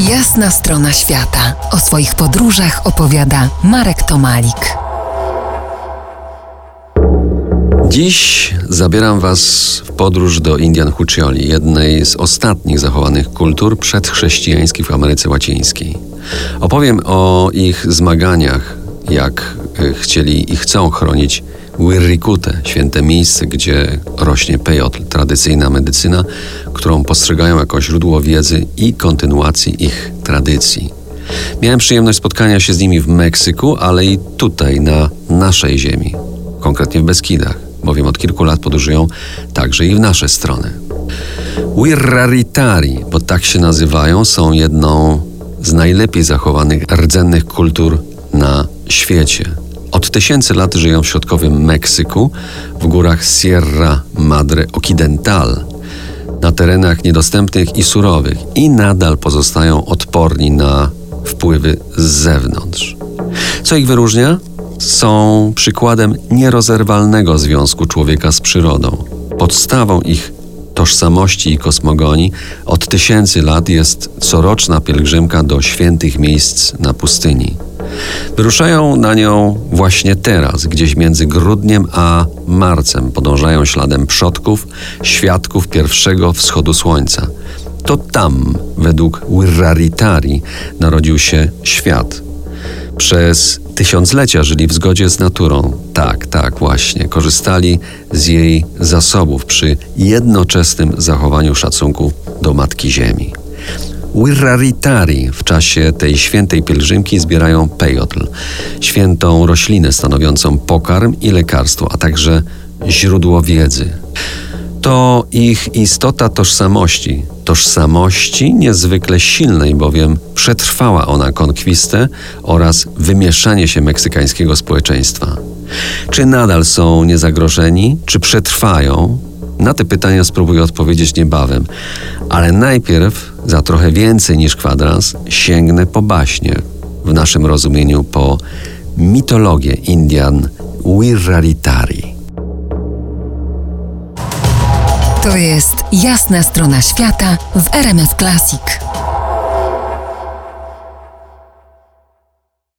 Jasna strona świata. O swoich podróżach opowiada Marek Tomalik. Dziś zabieram Was w podróż do Indian Huccioli, jednej z ostatnich zachowanych kultur przedchrześcijańskich w Ameryce Łacińskiej. Opowiem o ich zmaganiach, jak chcieli i chcą chronić Wirrikute, święte miejsce, gdzie rośnie pejotl, tradycyjna medycyna, którą postrzegają jako źródło wiedzy i kontynuacji ich tradycji. Miałem przyjemność spotkania się z nimi w Meksyku, ale i tutaj, na naszej ziemi, konkretnie w Beskidach, bowiem od kilku lat podróżują także i w nasze strony. Wirraritari, bo tak się nazywają, są jedną z najlepiej zachowanych rdzennych kultur na świecie. Od tysięcy lat żyją w środkowym Meksyku, w górach Sierra Madre Occidental, na terenach niedostępnych i surowych i nadal pozostają odporni na wpływy z zewnątrz. Co ich wyróżnia? Są przykładem nierozerwalnego związku człowieka z przyrodą. Podstawą ich tożsamości i kosmogonii od tysięcy lat jest coroczna pielgrzymka do świętych miejsc na pustyni. Wyruszają na nią właśnie teraz, gdzieś między grudniem a marcem. Podążają śladem przodków, świadków pierwszego wschodu słońca. To tam, według Wirraritari, narodził się świat. Przez tysiąclecia żyli w zgodzie z naturą. Tak, tak, właśnie. Korzystali z jej zasobów przy jednoczesnym zachowaniu szacunku do Matki Ziemi. Wirraritari w czasie tej świętej pielgrzymki zbierają pejotl, świętą roślinę stanowiącą pokarm i lekarstwo, a także źródło wiedzy. To ich istota tożsamości, tożsamości niezwykle silnej, bowiem przetrwała ona konkwistę oraz wymieszanie się meksykańskiego społeczeństwa. Czy nadal są niezagrożeni, czy przetrwają, na te pytania spróbuję odpowiedzieć niebawem, ale najpierw, za trochę więcej niż kwadrans, sięgnę po baśnie, w naszym rozumieniu po mitologię Indian Wirraritari. To jest jasna strona świata w RMF Classic.